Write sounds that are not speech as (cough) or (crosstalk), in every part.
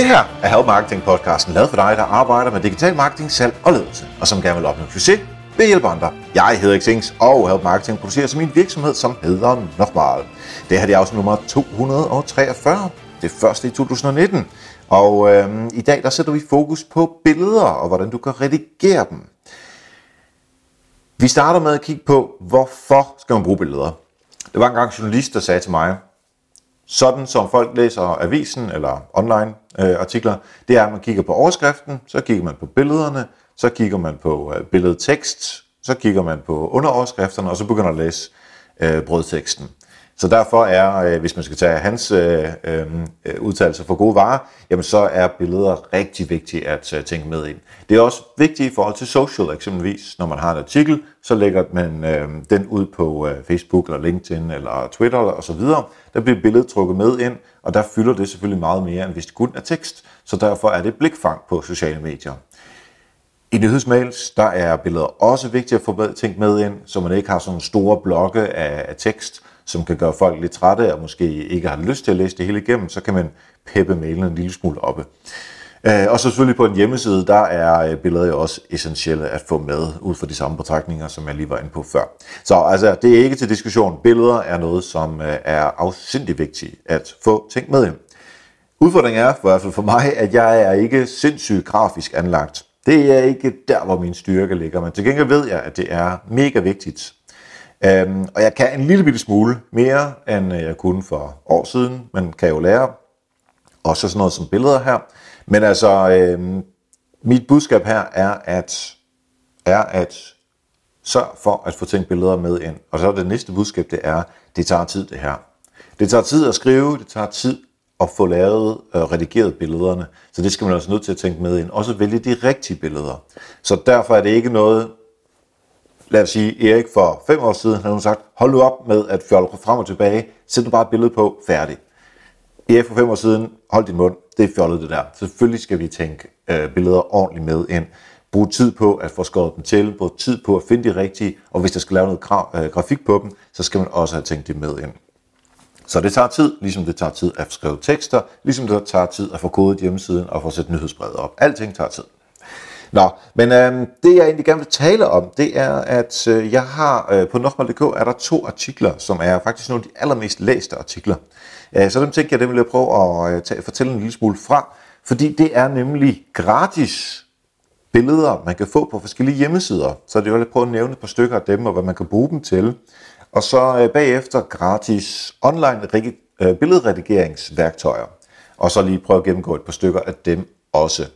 Det her er Help Marketing podcasten, lavet for dig, der arbejder med digital marketing, salg og ledelse, og som gerne vil opnå succes ved hjælp andre. Jeg hedder Xings, og Help Marketing producerer som min virksomhed, som hedder Nokmal. Det her er afsnit nummer 243, det første i 2019. Og øhm, i dag der sætter vi fokus på billeder, og hvordan du kan redigere dem. Vi starter med at kigge på, hvorfor skal man bruge billeder. Det var engang en journalist, der sagde til mig, sådan som folk læser avisen eller online øh, artikler, det er, at man kigger på overskriften, så kigger man på billederne, så kigger man på øh, billedtekst, så kigger man på underoverskrifterne, og så begynder at læse øh, brødteksten. Så derfor er, øh, hvis man skal tage hans øh, øh, udtalelser for gode varer, jamen så er billeder rigtig vigtige at øh, tænke med ind. Det er også vigtigt i forhold til social eksempelvis. Når man har en artikel, så lægger man øh, den ud på øh, Facebook eller LinkedIn eller Twitter og så videre. Der bliver billedet trukket med ind, og der fylder det selvfølgelig meget mere, end hvis det kun er tekst. Så derfor er det blikfang på sociale medier. I nyhedsmails, der er billeder også vigtige at få tænkt med ind, så man ikke har sådan store blokke af, af tekst, som kan gøre folk lidt trætte og måske ikke har lyst til at læse det hele igennem, så kan man peppe mailen en lille smule oppe. Øh, og så selvfølgelig på en hjemmeside, der er øh, billeder jo også essentielle at få med, ud fra de samme betragtninger, som jeg lige var inde på før. Så altså, det er ikke til diskussion. Billeder er noget, som øh, er afsindig vigtigt at få tænkt med. Udfordringen er, for i hvert fald for mig, at jeg er ikke sindssygt grafisk anlagt. Det er ikke der, hvor min styrke ligger, men til gengæld ved jeg, at det er mega vigtigt Øhm, og jeg kan en lille bitte smule mere, end øh, jeg kunne for år siden. Man kan jo lære også sådan noget som billeder her. Men altså, øhm, mit budskab her er at, er at sørg for at få tænkt billeder med ind. Og så er det næste budskab, det er, det tager tid det her. Det tager tid at skrive, det tager tid at få lavet og øh, redigeret billederne. Så det skal man også nødt til at tænke med ind. Også vælge de rigtige billeder. Så derfor er det ikke noget, lad os sige, Erik for fem år siden, havde hun sagt, hold nu op med at fjolle frem og tilbage, sæt nu bare et billede på, færdig. Erik for fem år siden, hold din mund, det er fjollet det der. Selvfølgelig skal vi tænke øh, billeder ordentligt med ind. Brug tid på at få skåret dem til, brug tid på at finde de rigtige, og hvis der skal lave noget gra- øh, grafik på dem, så skal man også have tænkt det med ind. Så det tager tid, ligesom det tager tid at skrive tekster, ligesom det tager tid at få kodet hjemmesiden og få sat nyhedsbrevet op. Alting tager tid. Nå, men øh, det jeg egentlig gerne vil tale om, det er, at øh, jeg har øh, på nokmal.dk er der to artikler, som er faktisk nogle af de allermest læste artikler. Øh, så dem tænker jeg, det vil jeg prøve at øh, tage, fortælle en lille smule fra, fordi det er nemlig gratis billeder, man kan få på forskellige hjemmesider. Så det vil jeg prøve at nævne et par stykker af dem, og hvad man kan bruge dem til. Og så øh, bagefter gratis online øh, billedredigeringsværktøjer. Og så lige prøve at gennemgå et par stykker af dem også.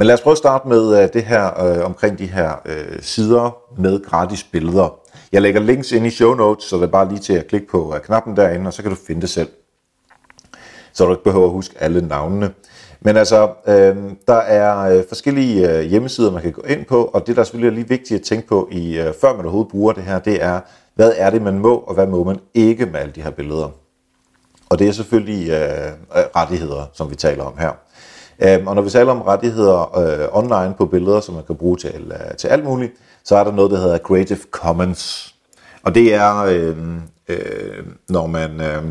Men lad os prøve at starte med øh, det her øh, omkring de her øh, sider med gratis billeder. Jeg lægger links ind i show notes, så det er bare lige til at klikke på øh, knappen derinde, og så kan du finde det selv. Så du ikke behøver at huske alle navnene. Men altså, øh, der er øh, forskellige øh, hjemmesider, man kan gå ind på, og det, der selvfølgelig er lige vigtigt at tænke på, i, øh, før man overhovedet bruger det her, det er, hvad er det, man må, og hvad må man ikke med alle de her billeder. Og det er selvfølgelig øh, øh rettigheder, som vi taler om her. Øhm, og når vi taler om rettigheder øh, online på billeder, som man kan bruge til, øh, til alt muligt, så er der noget, der hedder Creative Commons. Og det er, øh, øh, når man, øh,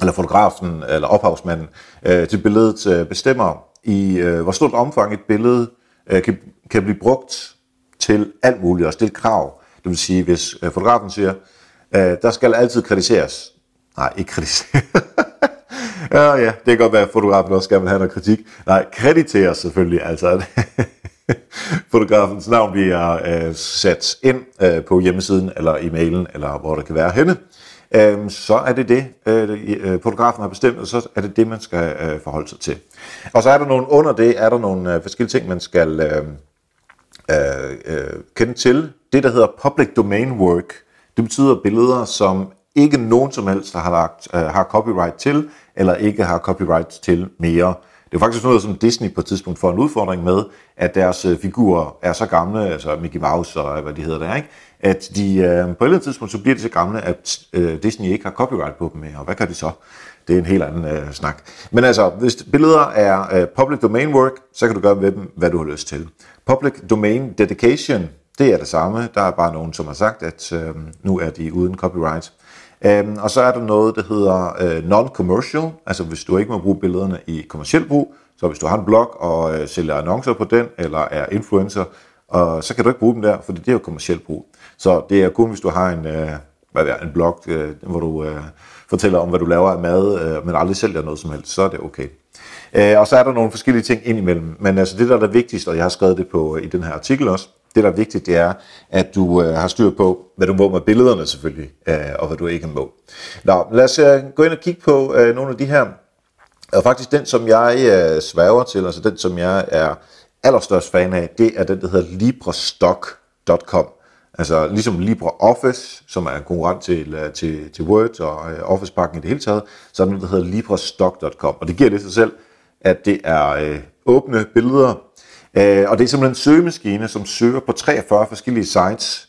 eller fotografen, eller ophavsmanden øh, til billedet øh, bestemmer i, øh, hvor stort omfang et billede øh, kan, kan blive brugt til alt muligt, og stille krav. Det vil sige, hvis øh, fotografen siger, øh, der skal altid kritiseres. Nej, ikke kritiseres. (laughs) ja, ja, det kan godt være, at fotografen også gerne vil have noget kritik. Nej, krediteres selvfølgelig, altså (laughs) fotografens navn bliver øh, sat ind øh, på hjemmesiden, eller i mailen, eller hvor det kan være henne. Øh, så er det det, øh, øh, fotografen har bestemt, og så er det det, man skal øh, forholde sig til. Og så er der nogle under det, er der nogle øh, forskellige ting, man skal øh, øh, øh, kende til. Det, der hedder public domain work, det betyder billeder, som ikke nogen som helst der har, lagt, øh, har copyright til, eller ikke har copyright til mere. Det er faktisk noget, som Disney på et tidspunkt får en udfordring med, at deres øh, figurer er så gamle, altså Mickey Mouse og øh, hvad de hedder der, ikke? at de øh, på et eller andet tidspunkt, så bliver de så gamle, at øh, Disney ikke har copyright på dem mere. Og hvad kan de så? Det er en helt anden øh, snak. Men altså, hvis billeder er øh, public domain work, så kan du gøre med dem, hvad du har lyst til. Public domain dedication, det er det samme. Der er bare nogen, som har sagt, at øh, nu er de uden copyright. Øhm, og så er der noget, der hedder øh, non-commercial, altså hvis du ikke må bruge billederne i kommersiel brug, så hvis du har en blog og øh, sælger annoncer på den, eller er influencer, og så kan du ikke bruge dem der, for det er jo kommersielt brug. Så det er kun, hvis du har en, øh, hvad det er, en blog, øh, hvor du øh, fortæller om, hvad du laver af mad, øh, men aldrig sælger noget som helst, så er det okay. Øh, og så er der nogle forskellige ting indimellem. Men altså det, der er det vigtigste, og jeg har skrevet det på øh, i den her artikel også, det, der er vigtigt, det er, at du øh, har styr på, hvad du må med billederne selvfølgelig, øh, og hvad du ikke må. Nå, lad os øh, gå ind og kigge på øh, nogle af de her. Og faktisk den, som jeg øh, sværger til, altså den, som jeg er allerstørst fan af, det er den, der hedder librestock.com. Altså ligesom LibreOffice, som er en konkurrent til, øh, til, til Word og øh, Office-pakken i det hele taget, så er der noget, der hedder librestock.com. Og det giver det sig selv, at det er øh, åbne billeder, øh, og det er simpelthen en søgemaskine, som søger på 43 forskellige sites,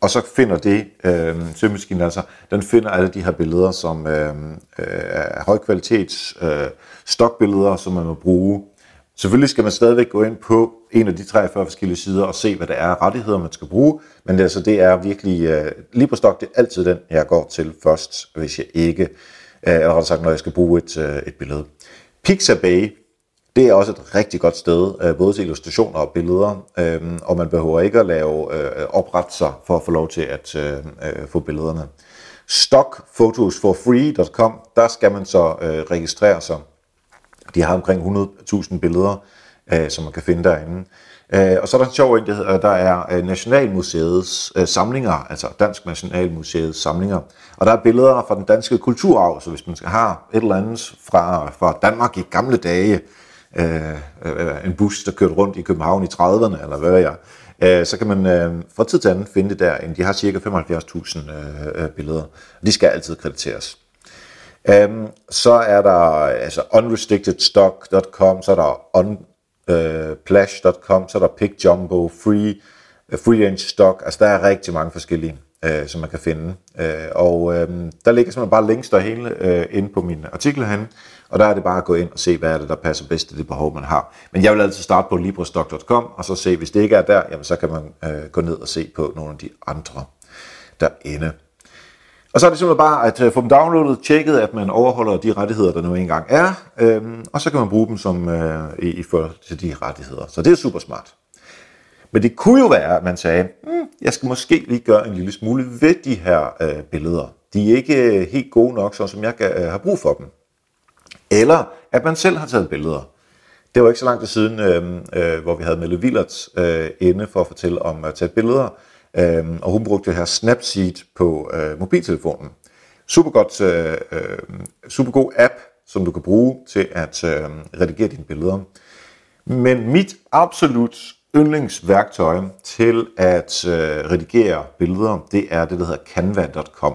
og så finder det, øh, søgemaskinen altså, den finder alle de her billeder, som øh, øh, er højkvalitets øh, stokbilleder, som man må bruge. Selvfølgelig skal man stadigvæk gå ind på en af de 43 forskellige sider og se, hvad der er rettigheder, man skal bruge, men det, altså, det er virkelig, øh, lige på stok, det er altid den, jeg går til først, hvis jeg ikke, øh, eller sagt, når jeg skal bruge et, øh, et billede. Pixabay, det er også et rigtig godt sted, øh, både til illustrationer og billeder, øh, og man behøver ikke at lave øh, oprettelser for at få lov til at øh, øh, få billederne. Stockphotosforfree.com, der skal man så øh, registrere sig. De har omkring 100.000 billeder, som man kan finde derinde. Og så er der en sjov en, der, hedder, der er Nationalmuseets samlinger, altså Dansk Nationalmuseets samlinger. Og der er billeder fra den danske kulturarv, så hvis man skal have et eller andet fra, fra Danmark i gamle dage, Øh, øh, en bus, der kørte rundt i København i 30'erne, eller hvad ved jeg, øh, så kan man øh, fra tid til anden finde det der. De har cirka 75.000 øh, øh, billeder. De skal altid krediteres. Um, så er der altså unrestrictedstock.com, så er der unplash.com, øh, så er der pickjumbo, free, uh, free range stock. Altså der er rigtig mange forskellige, øh, som man kan finde. Øh, og øh, der ligger simpelthen bare links der hele øh, inde på min artikel herinde. Og der er det bare at gå ind og se, hvad er det, der passer bedst til det behov, man har. Men jeg vil altid starte på librestock.com, og så se, hvis det ikke er der, jamen så kan man øh, gå ned og se på nogle af de andre derinde. Og så er det simpelthen bare at øh, få dem downloadet, tjekket, at man overholder de rettigheder, der nu engang er, øhm, og så kan man bruge dem som, øh, i, i forhold til de rettigheder. Så det er super smart. Men det kunne jo være, at man sagde, mm, jeg skal måske lige gøre en lille smule ved de her øh, billeder. De er ikke øh, helt gode nok, så som jeg kan, øh, har brug for dem. Eller at man selv har taget billeder. Det var ikke så lang tid siden, øh, øh, hvor vi havde Melle Willerts øh, inde for at fortælle om at tage billeder. Øh, og hun brugte det her Snapseed på øh, mobiltelefonen. Super, godt, øh, øh, super god app, som du kan bruge til at øh, redigere dine billeder. Men mit absolut yndlingsværktøj til at øh, redigere billeder, det er det, der hedder canva.com.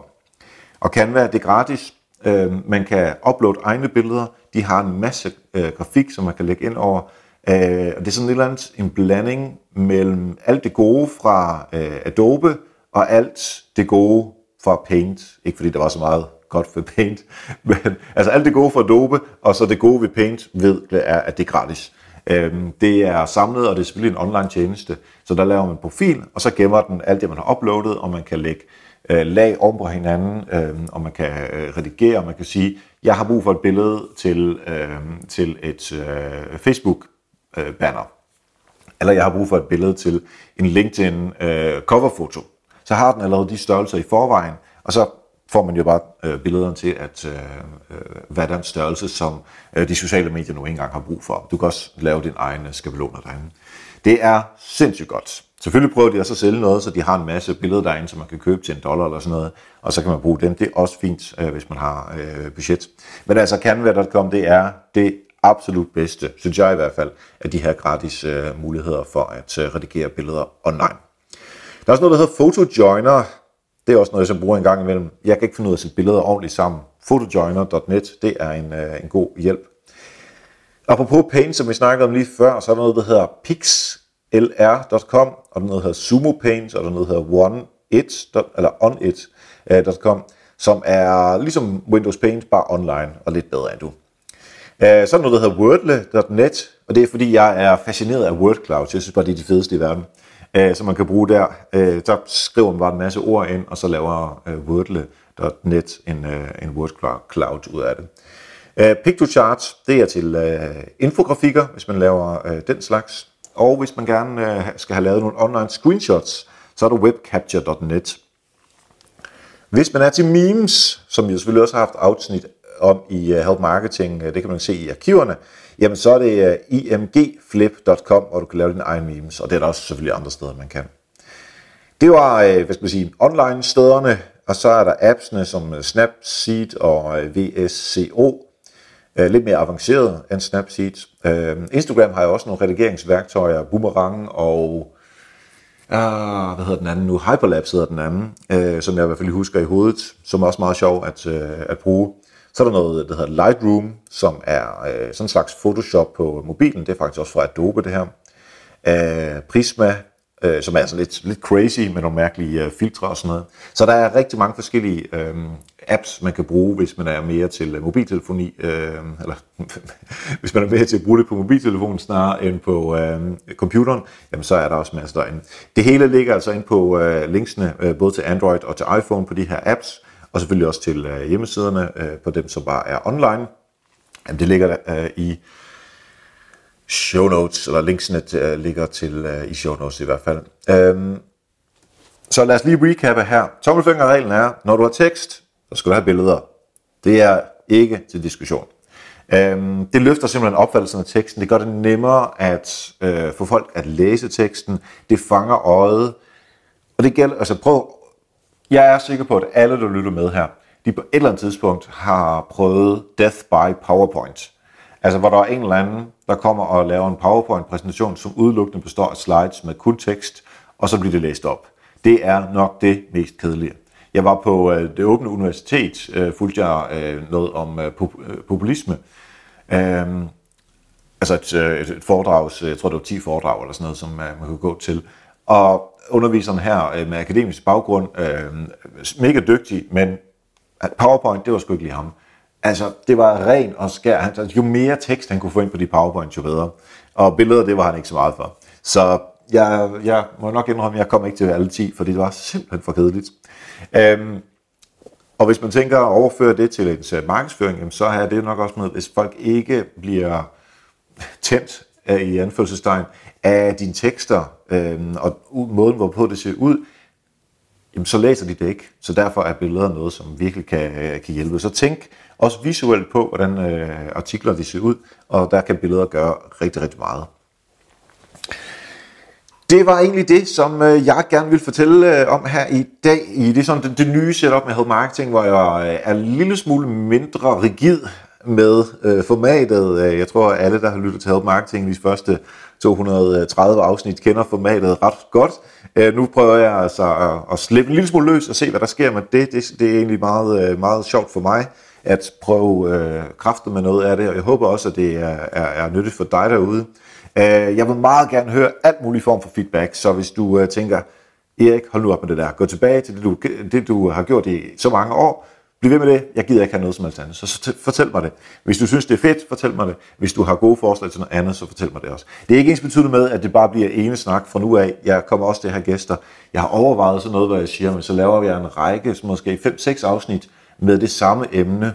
Og Canva, det er gratis. Øh, man kan uploade egne billeder. De har en masse øh, grafik, som man kan lægge ind over. Øh, og det er sådan et eller andet, en blanding mellem alt det gode fra øh, Adobe og alt det gode fra Paint. Ikke fordi der var så meget godt for Paint, (laughs) men altså alt det gode fra Adobe, og så det gode ved Paint ved, er, at det er gratis. Øhm, det er samlet, og det er selvfølgelig en online tjeneste, så der laver man en profil, og så gemmer den alt det, man har uploadet, og man kan lægge øh, lag om på hinanden, øhm, og man kan øh, redigere, og man kan sige, jeg har brug for et billede til, øhm, til et øh, Facebook-banner, eller jeg har brug for et billede til en LinkedIn coverfoto. Så har den allerede de størrelser i forvejen, og så får man jo bare øh, billederne til at øh, øh, hvad der er en størrelse, som øh, de sociale medier nu engang har brug for. Du kan også lave din egne øh, skabeloner derinde. Det er sindssygt godt. Selvfølgelig prøver de også at sælge noget, så de har en masse billeder derinde, som man kan købe til en dollar eller sådan noget, og så kan man bruge dem. Det er også fint, øh, hvis man har øh, budget. Men altså Canva.com, det er det absolut bedste, synes jeg i hvert fald, af de her gratis øh, muligheder for at øh, redigere billeder online. Der er også noget, der hedder PhotoJoiner. Det er også noget, jeg bruger en gang imellem. Jeg kan ikke finde ud af at sætte billeder ordentligt sammen. Photojoiner.net, det er en, øh, en god hjælp. Apropos Paint, som vi snakkede om lige før, så er der noget, der hedder pixlr.com, og der noget, der hedder Sumo Paint, og der noget, der hedder OneIt, eller onit.com, øh, som er ligesom Windows Paint, bare online og lidt bedre end du. Øh, så er der noget, der hedder Wordle.net, og det er fordi, jeg er fascineret af WordCloud. Jeg synes bare, det er de fedeste i verden. Øh, som man kan bruge der. Øh, så skriver man bare en masse ord ind, og så laver øh, Wordle.net en, øh, en word cloud ud af det. Øh, Pictochart, det er til øh, infografikker, hvis man laver øh, den slags. Og hvis man gerne øh, skal have lavet nogle online screenshots, så er der webcapture.net. Hvis man er til memes, som vi selvfølgelig også har haft afsnit om i uh, Help Marketing, uh, det kan man se i arkiverne, jamen så er det øh, uh, imgflip.com, hvor du kan lave dine egne memes, og det er der også selvfølgelig andre steder, man kan. Det var, uh, hvad skal man sige, online stederne, og så er der appsene som Snapseed og VSCO, lidt mere avanceret end Snapseed. Instagram har jo også nogle redigeringsværktøjer, Boomerang og ah, hvad hedder den anden nu? Hyperlapse hedder den anden, øh, som jeg i hvert fald husker i hovedet, som er også meget sjov at, øh, at bruge. Så er der noget, der hedder Lightroom, som er øh, sådan en slags Photoshop på mobilen. Det er faktisk også fra Adobe det her. Øh, Prisma, øh, som er sådan lidt, lidt crazy med nogle mærkelige øh, filtre og sådan noget. Så der er rigtig mange forskellige øh, apps, man kan bruge, hvis man er mere til øh, mobiltelefoni, øh, eller (laughs) hvis man er mere til at bruge det på mobiltelefonen snarere end på øh, computeren, jamen så er der også masser derinde. Det hele ligger altså ind på øh, linksene, øh, både til Android og til iPhone på de her apps, og selvfølgelig også til øh, hjemmesiderne øh, på dem, som bare er online. Jamen, det ligger øh, i show notes, eller linksene øh, ligger til øh, i show notes i hvert fald. Øhm, så lad os lige recappe her. Tommelfingerreglen er, når du har tekst, så skal du have billeder. Det er ikke til diskussion. Øhm, det løfter simpelthen opfattelsen af teksten. Det gør det nemmere at øh, få folk at læse teksten. Det fanger øjet. Og det gælder, altså prøv, jeg er sikker på, at alle, der lytter med her, de på et eller andet tidspunkt har prøvet Death by PowerPoint. Altså hvor der er en eller anden, der kommer og laver en PowerPoint-præsentation, som udelukkende består af slides med kun tekst, og så bliver det læst op. Det er nok det mest kedelige. Jeg var på øh, det åbne universitet, øh, fulgte jeg øh, noget om øh, pop- øh, populisme. Øh, altså et, øh, et, et foredrag, jeg tror det var 10 foredrag eller sådan noget, som øh, man kunne gå til. Og underviseren her øh, med akademisk baggrund, øh, mega dygtig, men PowerPoint, det var sgu ikke lige ham. Altså, det var ren og skær. Altså, jo mere tekst han kunne få ind på de PowerPoint, jo bedre. Og billeder, det var han ikke så meget for. Så jeg, jeg må nok indrømme, at jeg kom ikke til alle 10, fordi det var simpelthen for kedeligt. Øhm, og hvis man tænker at overføre det til en øh, markedsføring, jamen, så er det nok også med, hvis folk ikke bliver tændt uh, i anførselstegn af dine tekster øh, og måden, hvorpå det ser ud, jamen, så læser de det ikke. Så derfor er billeder noget, som virkelig kan, øh, kan hjælpe. Så tænk også visuelt på, hvordan øh, artikler de ser ud, og der kan billeder gøre rigtig, rigtig meget. Det var egentlig det, som øh, jeg gerne vil fortælle øh, om her i dag, i det, sådan, det, det nye setup med Head Marketing, hvor jeg er en lille smule mindre rigid med øh, formatet. Øh, jeg tror, at alle, der har lyttet til Help Marketing de første 230 afsnit, kender formatet ret godt. Øh, nu prøver jeg altså at, at slippe en lille smule løs og se, hvad der sker med det. Det, det er egentlig meget, øh, meget sjovt for mig at prøve øh, kræfter med noget af det, og jeg håber også, at det er, er, er nyttigt for dig derude. Øh, jeg vil meget gerne høre alt muligt form for feedback, så hvis du øh, tænker, Erik, hold nu op med det der, gå tilbage til det du, det, du har gjort i så mange år, bliv ved med det, jeg gider ikke have noget som alternativ, så, så fortæl mig det. Hvis du synes, det er fedt, fortæl mig det. Hvis du har gode forslag til noget andet, så fortæl mig det også. Det er ikke ens betydende med, at det bare bliver ene snak fra nu af. Jeg kommer også til at have gæster. Jeg har overvejet sådan noget, hvad jeg siger, men så laver vi en række, måske 5-6 afsnit med det samme emne,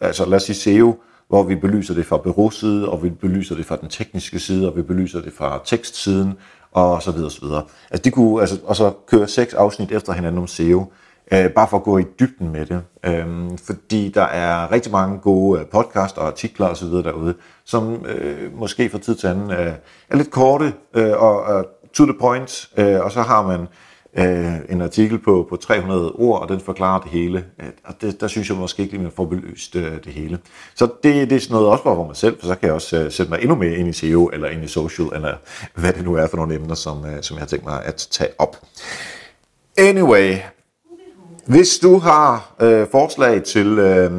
altså lad os sige SEO, hvor vi belyser det fra bureauside, og vi belyser det fra den tekniske side, og vi belyser det fra tekstsiden, og så videre, så videre. Altså, de kunne, altså, og så køre seks afsnit efter hinanden om SEO, øh, bare for at gå i dybden med det. Øh, fordi der er rigtig mange gode øh, podcast og artikler osv. derude, som øh, måske fra tid til anden øh, er lidt korte øh, og, og to the point, øh, og så har man øh, en artikel på, på 300 ord, og den forklarer det hele. Øh, og det, der synes jeg måske ikke, at man får belyst øh, det hele. Så det, det er sådan noget også for mig selv, for så kan jeg også øh, sætte mig endnu mere ind i SEO, eller ind i social, eller hvad det nu er for nogle emner, som, øh, som jeg har tænkt mig at tage op. Anyway, hvis du har øh, forslag til... Øh,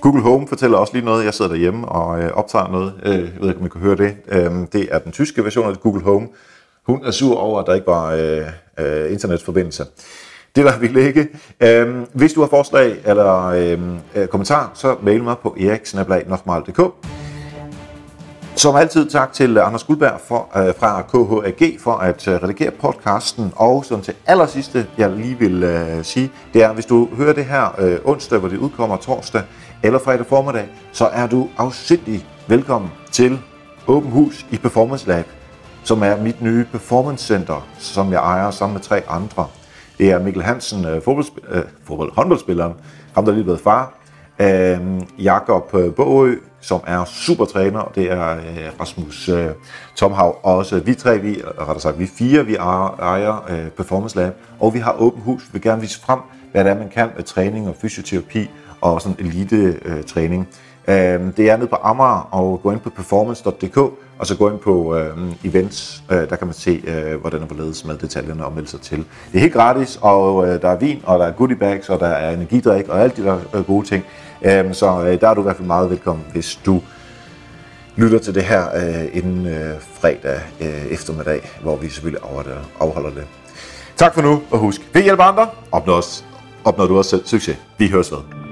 Google Home fortæller også lige noget. Jeg sidder derhjemme og øh, optager noget. Øh, jeg ved ikke, om I kan høre det. Øh, det er den tyske version af Google Home. Hun er sur over, at der ikke var øh, øh, internetforbindelse. Det lader vi ligge. Øh, hvis du har forslag eller øh, øh kommentar, så mail mig på eriksnablag.dk. Som altid tak til Anders Guldberg for, øh, fra KHAG for at øh, redigere podcasten. Og sådan til allersidste, jeg lige vil øh, sige, det er, hvis du hører det her øh, onsdag, hvor det udkommer torsdag eller fredag formiddag, så er du afsindig velkommen til Åben Hus i Performance Lab, som er mit nye performance center, som jeg ejer sammen med tre andre. Det er Mikkel Hansen, øh, fodboldspil- øh, fodbold, håndboldspilleren, ham der lige blevet far. Øh, Jakob øh, Bogø, som er supertræner, og det er øh, Rasmus øh, Tomhav også. Vi tre, vi, rettere sagt, vi fire, vi ejer, ejer øh, Performance Lab, og vi har åbent hus. Vi vil gerne vise frem, hvad det er, man kan med træning og fysioterapi og sådan elite øh, træning. Øh, det er nede på Amager, og gå ind på performance.dk, og så gå ind på øh, events, øh, der kan man se, øh, hvordan og hvorledes med detaljerne og melde sig til. Det er helt gratis, og øh, der er vin, og der er goodie bags, og der er energidrik, og alt de der øh, gode ting. Øh, så øh, der er du i hvert fald meget velkommen, hvis du lytter til det her øh, inden øh, fredag øh, eftermiddag, hvor vi selvfølgelig afholder, afholder det. Tak for nu, og husk, vi hjælper andre, opnår, opnår du også selv succes. Vi høres ved.